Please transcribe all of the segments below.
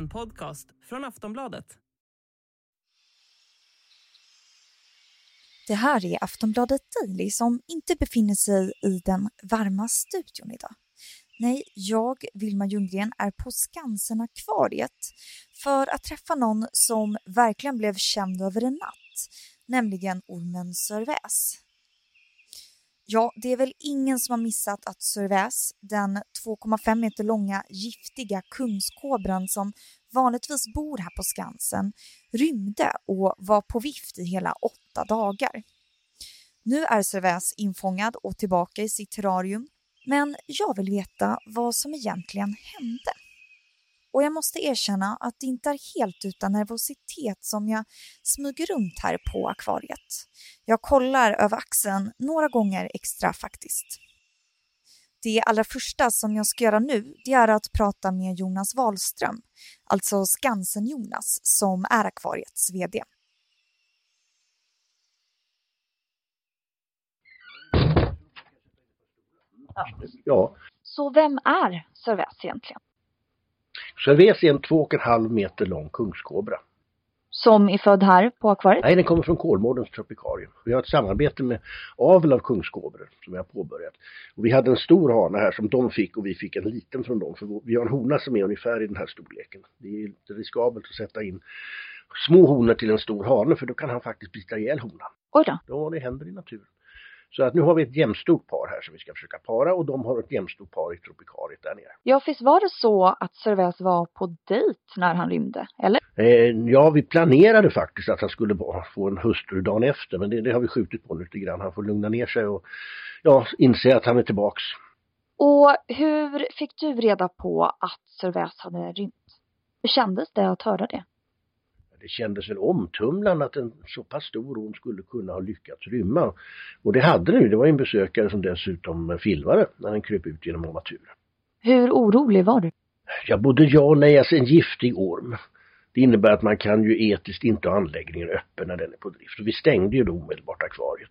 En podcast från Aftonbladet. Det här är Aftonbladet Daily som inte befinner sig i den varma studion idag. Nej, jag, Vilma Ljunggren, är på Skansen-akvariet för att träffa någon som verkligen blev känd över en natt, nämligen ormen Sörväs. Ja, det är väl ingen som har missat att Sörväs, den 2,5 meter långa giftiga kungskobran som vanligtvis bor här på Skansen, rymde och var på vift i hela åtta dagar. Nu är Sörväs infångad och tillbaka i sitt terrarium, men jag vill veta vad som egentligen hände. Och jag måste erkänna att det inte är helt utan nervositet som jag smyger runt här på akvariet. Jag kollar över axeln några gånger extra faktiskt. Det allra första som jag ska göra nu det är att prata med Jonas Wahlström, alltså Skansen-Jonas, som är akvariets VD. Ja. Så vem är Sörväs egentligen? Cervez är en två och en halv meter lång kungskobra. Som är född här på akvariet? Nej, den kommer från Kolmårdens tropikarium. Vi har ett samarbete med avel av kungskobror som vi har påbörjat. Och vi hade en stor hane här som de fick och vi fick en liten från dem. För vi har en hona som är ungefär i den här storleken. Det är lite riskabelt att sätta in små honor till en stor hane för då kan han faktiskt bita ihjäl honan. Oj då. Ja, det händer i naturen. Så att nu har vi ett jämstort par här som vi ska försöka para och de har ett jämstort par i tropikariet där nere. Ja, visst var det så att Cervez var på dejt när han rymde, eller? Eh, ja, vi planerade faktiskt att han skulle få en hustru dagen efter men det, det har vi skjutit på lite grann. Han får lugna ner sig och ja, inse att han är tillbaks. Och hur fick du reda på att Cervez hade rymt? Hur kändes det att höra det? Det kändes väl omtumlande att en så pass stor orm skulle kunna ha lyckats rymma. Och det hade den ju. Det var en besökare som dessutom filmade när den kröp ut genom armaturen. Hur orolig var du? Ja, både ja och nej. Alltså en giftig orm. Det innebär att man kan ju etiskt inte ha anläggningen öppen när den är på drift. Och vi stängde ju då omedelbart akvariet.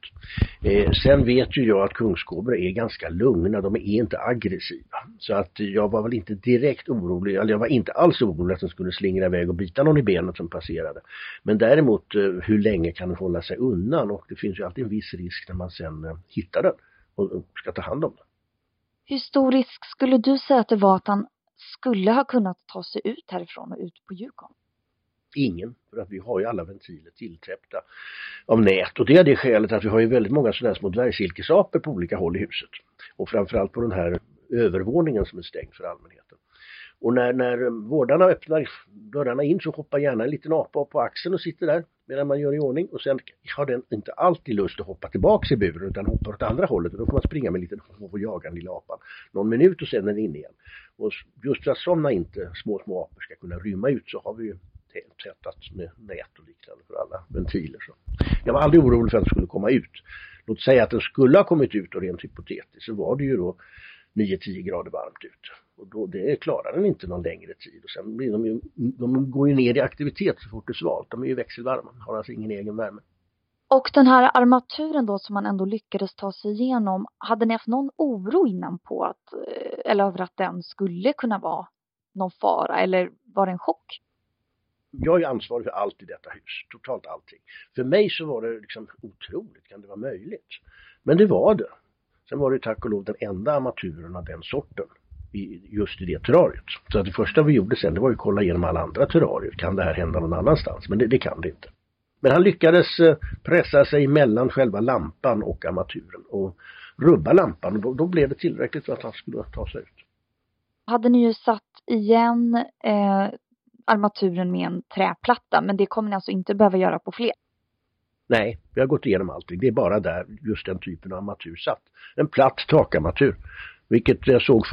Eh, sen vet ju jag att kungskobror är ganska lugna, de är inte aggressiva. Så att jag var väl inte direkt orolig, eller jag var inte alls orolig att den skulle slingra iväg och bita någon i benet som passerade. Men däremot eh, hur länge kan den hålla sig undan? Och det finns ju alltid en viss risk när man sen eh, hittar den och ska ta hand om den. Hur stor risk skulle du säga att det var att han skulle ha kunnat ta sig ut härifrån och ut på Djurgården? Ingen, för att vi har ju alla ventiler tilltäppta av nät och det är det skälet att vi har ju väldigt många sådana här små dvärgsilkesapor på olika håll i huset. Och framförallt på den här övervåningen som är stängd för allmänheten. Och när, när vårdarna öppnar dörrarna in så hoppar gärna en liten apa på axeln och sitter där medan man gör i ordning och sen har den inte alltid lust att hoppa tillbaks i buren utan hoppar åt andra hållet och då får man springa med en liten och jaga den lilla apan någon minut och sen är den inne igen. Och just för att sådana inte små små apor ska kunna rymma ut så har vi ju tätat med nät och liknande för alla ventiler. Så. Jag var aldrig orolig för att den skulle komma ut. Låt säga att den skulle ha kommit ut och rent hypotetiskt så var det ju då 9-10 grader varmt ute. Och då, det klarar den inte någon längre tid. Och sen blir de ju, de går ju ner i aktivitet så fort det är svalt. De är ju växelvarma, har alltså ingen egen värme. Och den här armaturen då som man ändå lyckades ta sig igenom, hade ni haft någon oro innan på att, eh, eller över att den skulle kunna vara någon fara eller var det en chock? Jag är ansvarig för allt i detta hus, totalt allting. För mig så var det liksom otroligt, kan det vara möjligt? Men det var det. Sen var det tack och lov den enda armaturen av den sorten i, just i det terrariet. Så att det första vi gjorde sen det var ju att kolla igenom alla andra terrarier. Kan det här hända någon annanstans? Men det, det kan det inte. Men han lyckades eh, pressa sig mellan själva lampan och armaturen och rubba lampan och då, då blev det tillräckligt för att han skulle ta sig ut. Hade ni ju satt igen eh, armaturen med en träplatta men det kommer ni alltså inte behöva göra på fler? Nej, vi har gått igenom allting. Det är bara där just den typen av armatur satt. En platt takarmatur. Vilket jag såg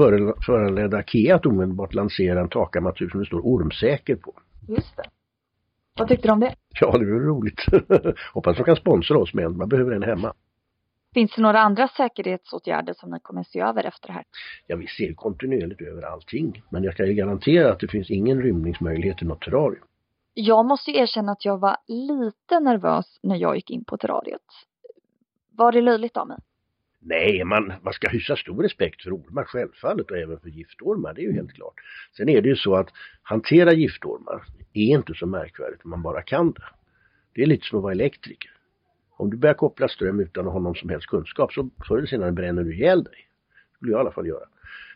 föranledde Akea att omedelbart lansera en takarmatur som det står ormsäker på. Just det. Vad tyckte du om det? Ja, det var roligt. Hoppas de kan sponsra oss med en. Man behöver en hemma. Finns det några andra säkerhetsåtgärder som ni kommer att se över efter det här? Ja, vi ser kontinuerligt över allting. Men jag kan ju garantera att det finns ingen rymningsmöjlighet i något terrarium. Jag måste ju erkänna att jag var lite nervös när jag gick in på terrariet. Var det löjligt av mig? Nej, man, man ska hysa stor respekt för ormar självfallet och även för giftormar, det är ju helt klart. Sen är det ju så att hantera giftormar är inte så märkvärdigt om man bara kan det. Det är lite som att vara elektriker. Om du börjar koppla ström utan att ha någon som helst kunskap så förr eller senare bränner du ihjäl dig. Det skulle jag i alla fall göra.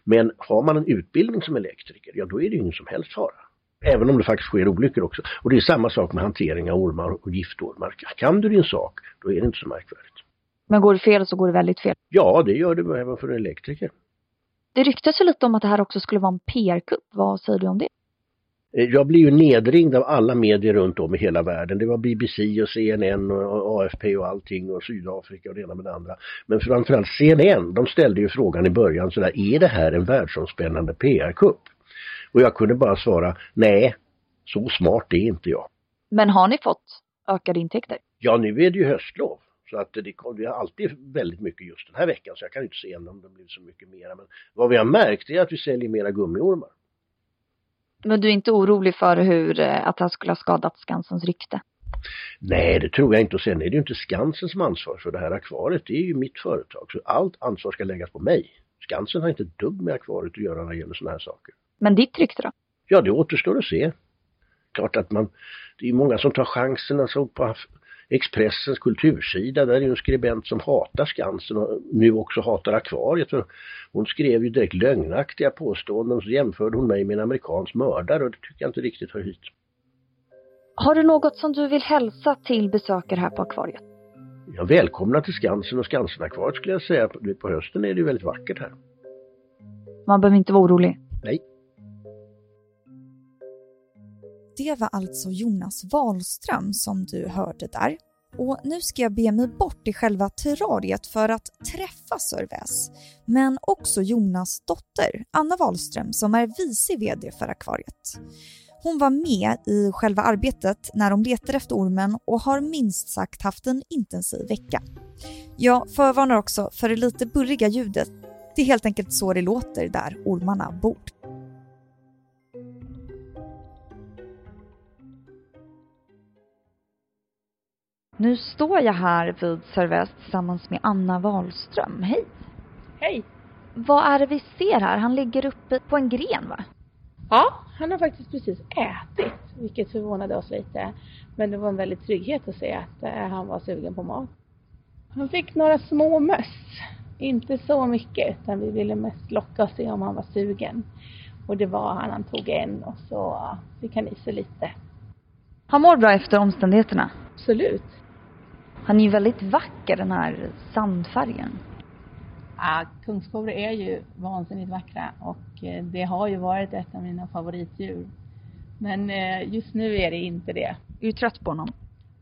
Men har man en utbildning som elektriker, ja då är det ingen som helst fara. Även om det faktiskt sker olyckor också. Och det är samma sak med hantering av ormar och giftormar. Kan du din sak, då är det inte så märkvärdigt. Men går det fel så går det väldigt fel? Ja, det gör det även för en elektriker. Det ryktas ju lite om att det här också skulle vara en PR-kupp. Vad säger du om det? Eh, jag blir ju nedringd av alla medier runt om i hela världen. Det var BBC och CNN och AFP och allting och Sydafrika och det ena med det andra. Men framförallt CNN, de ställde ju frågan i början sådär, är det här en världsomspännande PR-kupp? Och jag kunde bara svara, nej, så smart är inte jag. Men har ni fått ökade intäkter? Ja, nu är det ju höstlov. Så att det, det är alltid väldigt mycket just den här veckan så jag kan inte se om det blir så mycket mera. Men vad vi har märkt är att vi säljer mera gummiormar. Men du är inte orolig för hur, eh, att här skulle ha skadat Skansens rykte? Nej, det tror jag inte. Och sen är det ju inte Skansen som ansvar för det här akvariet. Det är ju mitt företag. Så allt ansvar ska läggas på mig. Skansen har inte ett dugg med akvariet att göra när det gäller sådana här saker. Men ditt rykte då? Ja, det återstår att se. Klart att man, det är många som tar chansen alltså på Expressens kultursida, där är en skribent som hatar Skansen och nu också hatar akvariet. Hon skrev ju direkt lögnaktiga påståenden och så jämförde hon mig med en amerikansk mördare och det tycker jag inte riktigt hör hit. Har du något som du vill hälsa till besökare här på akvariet? Ja, välkomna till Skansen och Skansenakvariet skulle jag säga. På hösten är det ju väldigt vackert här. Man behöver inte vara orolig? Nej. Det var alltså Jonas Wahlström som du hörde där. Och nu ska jag be mig bort i själva terrariet för att träffa Sörväs, men också Jonas dotter, Anna Wahlström, som är vice VD för akvariet. Hon var med i själva arbetet när de letade efter ormen och har minst sagt haft en intensiv vecka. Jag förvarnar också för det lite burriga ljudet. Det är helt enkelt så det låter där ormarna bor. Nu står jag här vid Sörväst tillsammans med Anna Wahlström. Hej! Hej! Vad är det vi ser här? Han ligger uppe på en gren va? Ja, han har faktiskt precis ätit, vilket förvånade oss lite. Men det var en väldig trygghet att se att eh, han var sugen på mat. Han fick några små möss. Inte så mycket, utan vi ville mest locka och se om han var sugen. Och det var han. Han tog en och så fick han i sig lite. Han mår bra efter omständigheterna? Absolut. Han är ju väldigt vacker den här sandfärgen. Ja, kungskoror är ju vansinnigt vackra och eh, det har ju varit ett av mina favoritdjur. Men eh, just nu är det inte det. Är du trött på honom?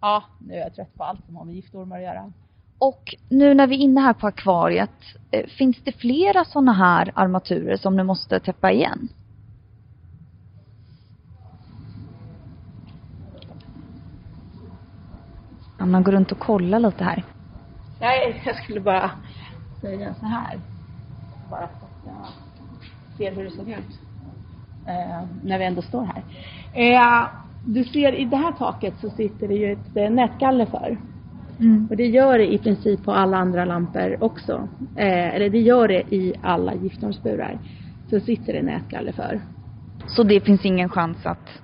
Ja, nu är jag trött på allt som har med giftormar att göra. Och nu när vi är inne här på akvariet, eh, finns det flera sådana här armaturer som du måste täppa igen? Man går runt och kollar lite här. Nej, jag skulle bara säga så här. Bara så att jag ser hur det såg ut. Eh, när vi ändå står här. Eh, du ser i det här taket så sitter det ju ett eh, nätgaller för. Mm. Och det gör det i princip på alla andra lampor också. Eh, eller det gör det i alla giftormsburar. Så sitter det nätgaller för. Så det finns ingen chans att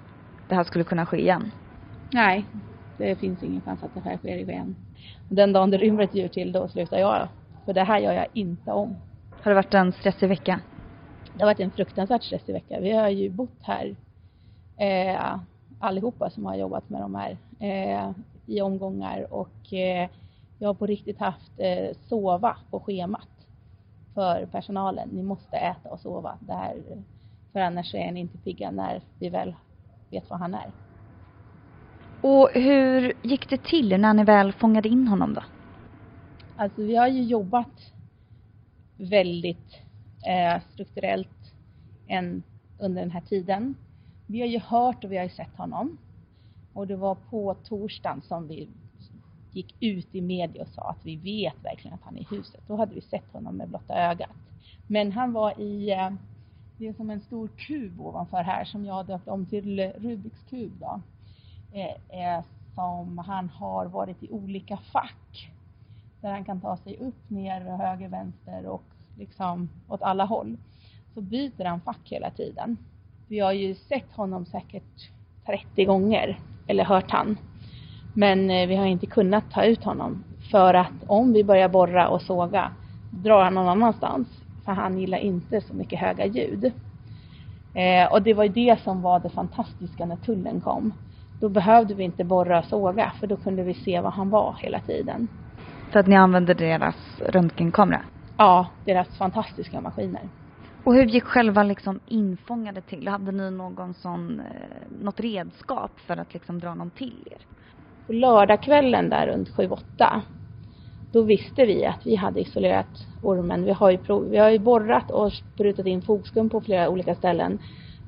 det här skulle kunna ske igen? Nej, det finns ingen chans att det här sker igen. Den dagen det rymmer ett djur till, då slutar jag. För det här gör jag inte om. Har det varit en stressig vecka? Det har varit en fruktansvärt stressig vecka. Vi har ju bott här eh, allihopa som har jobbat med de här eh, i omgångar och eh, jag har på riktigt haft eh, sova på schemat för personalen. Ni måste äta och sova. Det här, för annars är ni inte pigga när vi väl vet vad han är. Och hur gick det till när ni väl fångade in honom då? Alltså vi har ju jobbat väldigt eh, strukturellt en, under den här tiden. Vi har ju hört och vi har ju sett honom. Och det var på torsdagen som vi gick ut i media och sa att vi vet verkligen att han är i huset. Då hade vi sett honom med blotta ögat. Men han var i, eh, det är som en stor kub ovanför här som jag döpt om till Rubiks kub då. Eh, som han har varit i olika fack. där han kan ta sig upp, ner, höger, vänster och liksom åt alla håll. Så byter han fack hela tiden. Vi har ju sett honom säkert 30 gånger, eller hört han. Men eh, vi har inte kunnat ta ut honom för att om vi börjar borra och såga drar han någon annanstans för han gillar inte så mycket höga ljud. Eh, och det var ju det som var det fantastiska när tullen kom. Då behövde vi inte borra och såga för då kunde vi se var han var hela tiden. För att ni använde deras röntgenkamera? Ja, deras fantastiska maskiner. Och hur gick själva liksom infångandet till? Hade ni någon sån, eh, något redskap för att liksom dra någon till er? På lördagskvällen där runt 7-8 då visste vi att vi hade isolerat ormen. Vi har ju, prov, vi har ju borrat och sprutat in fogskum på flera olika ställen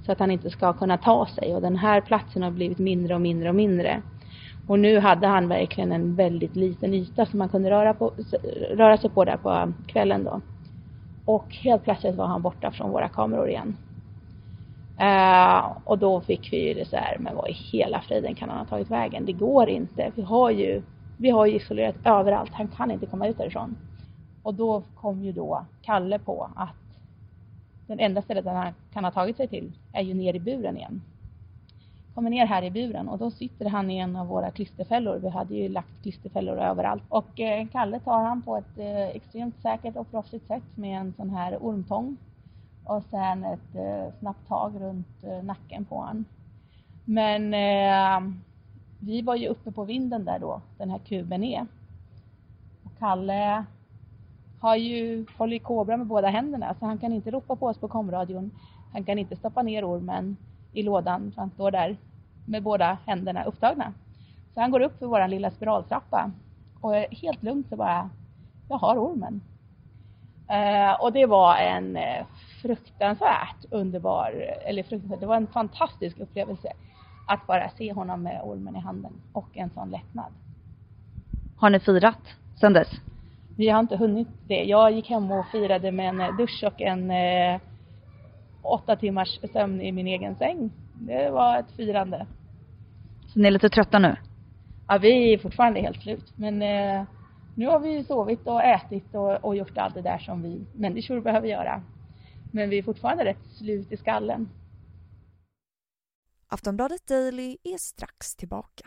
så att han inte ska kunna ta sig och den här platsen har blivit mindre och mindre och mindre. Och nu hade han verkligen en väldigt liten yta som man kunde röra, på, röra sig på där på kvällen då. Och helt plötsligt var han borta från våra kameror igen. Uh, och då fick vi ju det så här, men vad i hela friden kan han ha tagit vägen? Det går inte. Vi har ju, vi har ju isolerat överallt. Han kan inte komma ut därifrån. Och då kom ju då Kalle på att den enda stället där han kan ha tagit sig till är ju ner i buren igen. Kommer ner här i buren och då sitter han i en av våra klisterfällor. Vi hade ju lagt klisterfällor överallt. Och eh, Kalle tar han på ett eh, extremt säkert och proffsigt sätt med en sån här ormtång. Och sen ett eh, snabbt tag runt eh, nacken på han. Men eh, vi var ju uppe på vinden där då, den här kuben är. Och Kalle har ju, håller i kobra med båda händerna så han kan inte ropa på oss på komradion. Han kan inte stoppa ner ormen i lådan för han står där med båda händerna upptagna. Så han går upp för våran lilla spiraltrappa och helt lugnt så bara, jag har ormen. Eh, och det var en eh, fruktansvärt underbar, eller fruktansvärt, det var en fantastisk upplevelse att bara se honom med ormen i handen och en sån lättnad. Har ni firat sen dess? Vi har inte hunnit det. Jag gick hem och firade med en dusch och en eh, åtta timmars sömn i min egen säng. Det var ett firande. Så ni är lite trötta nu? Ja, vi är fortfarande helt slut. Men eh, nu har vi sovit och ätit och, och gjort allt det där som vi människor behöver göra. Men vi är fortfarande rätt slut i skallen. Aftonbladet Daily är strax tillbaka.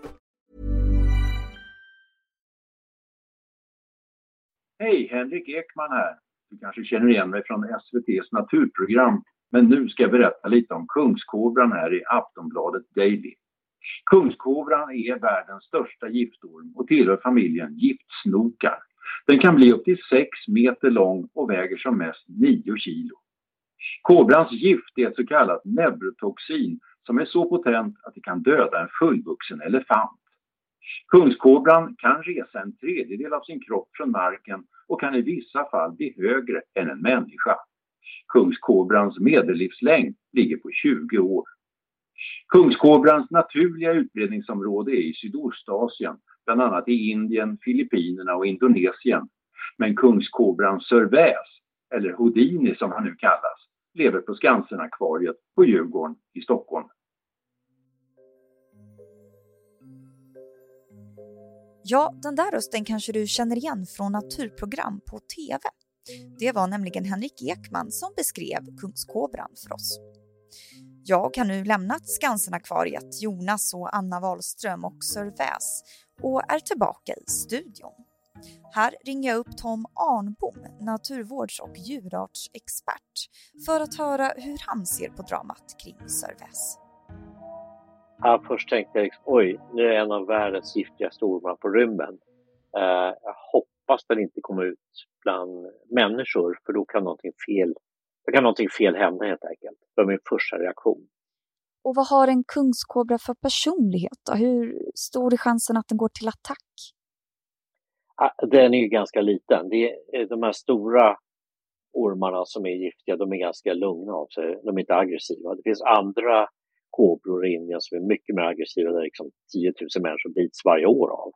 Hej, Henrik Ekman här. Du kanske känner igen mig från SVTs naturprogram. Men nu ska jag berätta lite om kungskobran här i Aftonbladet Daily. Kungskobran är världens största giftorm och tillhör familjen giftsnokar. Den kan bli upp till 6 meter lång och väger som mest 9 kilo. Kobrans gift är ett så kallat neurotoxin som är så potent att det kan döda en fullvuxen elefant. Kungskobran kan resa en tredjedel av sin kropp från marken och kan i vissa fall bli högre än en människa. Kungskobrans medellivslängd ligger på 20 år. Kungskobrans naturliga utbredningsområde är i Sydostasien, bland annat i Indien, Filippinerna och Indonesien. Men kungskobran sörväs, eller Houdini som han nu kallas, lever på Skansen-akvariet på Djurgården i Stockholm. Ja, den där rösten kanske du känner igen från naturprogram på TV. Det var nämligen Henrik Ekman som beskrev kungskobran för oss. Jag har nu lämnat Skansen-akvariet, Jonas och Anna Wahlström och Sir Väs och är tillbaka i studion. Här ringer jag upp Tom Arnbom, naturvårds och djurartsexpert, för att höra hur han ser på dramat kring Sir Väs. Ja, först tänkte jag liksom, oj, nu är en av världens giftigaste ormar på rymmen. Uh, jag hoppas den inte kommer ut bland människor för då kan någonting fel, då kan någonting fel hända helt enkelt. Det var min första reaktion. Och vad har en kungskobra för personlighet? Då? Hur stor är chansen att den går till attack? Den är ju ganska liten. Det är de här stora ormarna som är giftiga, de är ganska lugna av sig. De är inte aggressiva. Det finns andra kobror i Indien som är mycket mer aggressiva, där liksom 10 000 människor bits varje år av.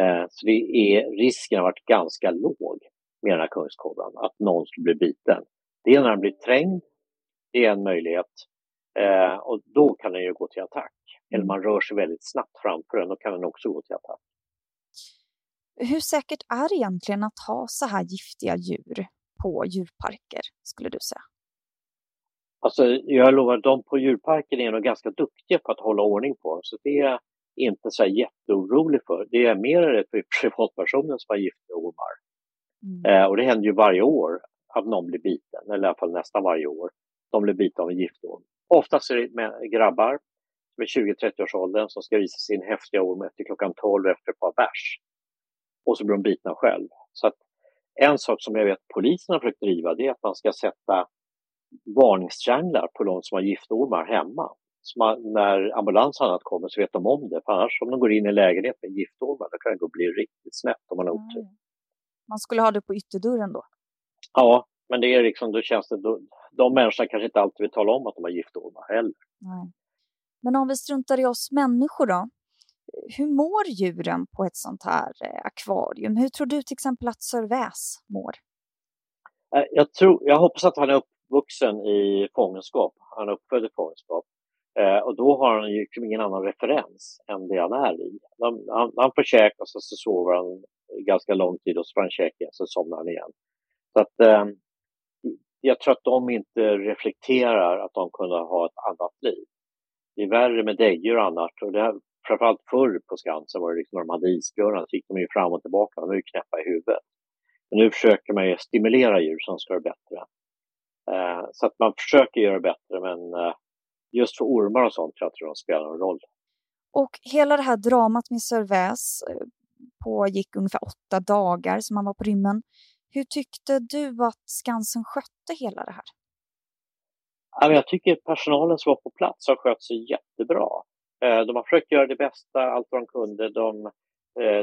Eh, så det är, risken har varit ganska låg med den här kungskobran, att någon skulle bli biten. Det är när den blir trängd, det är en möjlighet. Eh, och då kan den ju gå till attack. Eller man rör sig väldigt snabbt framför den, då kan den också gå till attack. Hur säkert är det egentligen att ha så här giftiga djur på djurparker, skulle du säga? Alltså, jag lovar, de på djurparken är nog ganska duktiga på att hålla ordning på så det är jag inte så jätteorolig för. Det är mer rädd för privatpersoner som har giftiga ormar. Mm. Eh, och det händer ju varje år att någon blir biten, eller i alla fall nästan varje år. De blir bitna av en giftorm. Oftast är det grabbar med 20-30-årsåldern som ska visa sin häftiga orm efter klockan 12 efter ett par bärs. Och så blir de bitna själv. Så att en sak som jag vet polisen har försökt driva det är att man ska sätta varningstrianglar på de som har giftormar hemma. Så man, när ambulans och annat kommer så vet de om det. För annars om de går in i lägenhet med giftormar då kan det gå bli riktigt snett om man har otur. Mm. Man skulle ha det på ytterdörren då? Ja, men det är liksom, då känns det, då, de människorna kanske inte alltid vill tala om att de har giftormar heller. Nej. Men om vi struntar i oss människor då? Hur mår djuren på ett sånt här eh, akvarium? Hur tror du till exempel att Sir Väs mår? Eh, jag, tror, jag hoppas att han är uppvuxen i fångenskap. Han är uppfödd i fångenskap. Eh, och då har han ju liksom ingen annan referens än det han är i. Han, han, han får käk och så, så sover han ganska lång tid och så får han käk och så somnar han igen. Så att, eh, jag tror att de inte reflekterar att de kunde ha ett annat liv. Det är värre med däggdjur och annat. Och det här, framförallt förr på Skansen var det liksom när de hade isbjörnar så gick de ju fram och tillbaka, de var ju knäppa i huvudet. Men nu försöker man ju stimulera djur som ska det bättre. Eh, så att man försöker göra bättre men eh, just för ormar och sånt tror jag att de spelar en roll. Och hela det här dramat med Sörväs eh, pågick ungefär åtta dagar som han var på rymmen. Hur tyckte du att Skansen skötte hela det här? Jag tycker personalen som var på plats har skött sig jättebra. De har försökt göra det bästa, allt vad de kunde. De,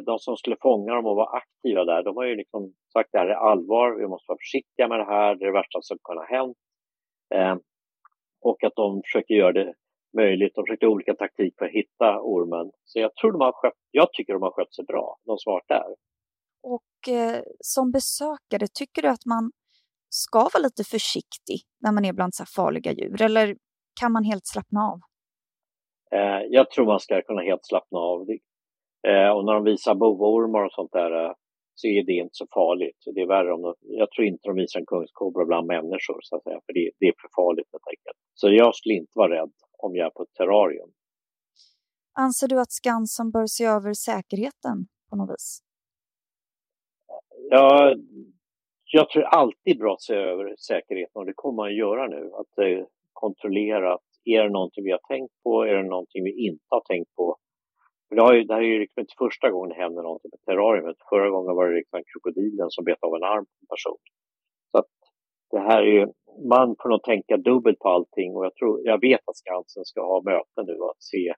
de som skulle fånga dem och vara aktiva där, de har ju liksom sagt att det här är allvar, vi måste vara försiktiga med det här, det är det värsta som kan ha hänt. Eh, och att de försöker göra det möjligt. De försökte olika taktik för att hitta ormen. Så jag tror de har skött, jag tycker de har skött sig bra, de som varit där. Och eh, som besökare, tycker du att man ska vara lite försiktig när man är bland så farliga djur? Eller kan man helt slappna av? Eh, jag tror man ska kunna helt slappna av. Eh, och när de visar bovormar och sånt där eh, så är det inte så farligt. Det är värre om de, jag tror inte de visar en kungskobra bland människor, så att säga, för det, det är för farligt helt enkelt. Så jag skulle inte vara rädd om jag är på ett terrarium. Anser du att Skansen bör se över säkerheten på något vis? Ja, jag tror alltid bra att se över säkerheten och det kommer man att göra nu. Att eh, kontrollera att är det någonting vi har tänkt på, är det någonting vi inte har tänkt på? Det, har ju, det här är ju liksom inte första gången det händer någonting med terrariumet. Förra gången var det liksom krokodilen som bet av en arm på en person. Så att det här är ju, man får nog tänka dubbelt på allting och jag, tror, jag vet att Skansen ska ha möten nu att se,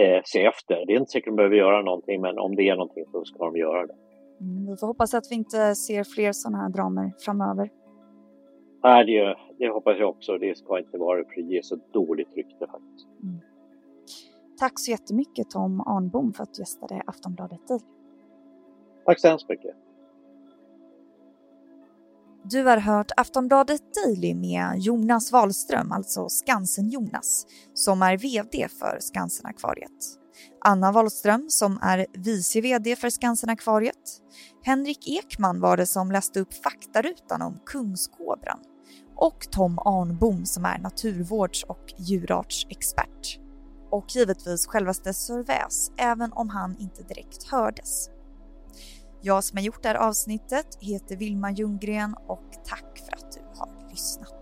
eh, se efter. Det är inte säkert att de behöver göra någonting men om det är någonting så ska de göra det. Mm, vi får hoppas att vi inte ser fler sådana här dramer framöver. Nej, det, det hoppas jag också. Det ska inte vara för det ger så dåligt rykte faktiskt. Mm. Tack så jättemycket Tom Arnbom för att du gästade Aftonbladet Daily. Tack så hemskt mycket. Du har hört Aftonbladet Daily med Jonas Wahlström, alltså Skansen-Jonas, som är VD för Skansen-akvariet. Anna Wahlström som är vice VD för Skansen-akvariet. Henrik Ekman var det som läste upp faktarutan om kungskobran och Tom Arnbom som är naturvårds och djurartsexpert. Och givetvis självaste Sir Väs, även om han inte direkt hördes. Jag som har gjort det här avsnittet heter Vilma Ljunggren och tack för att du har lyssnat.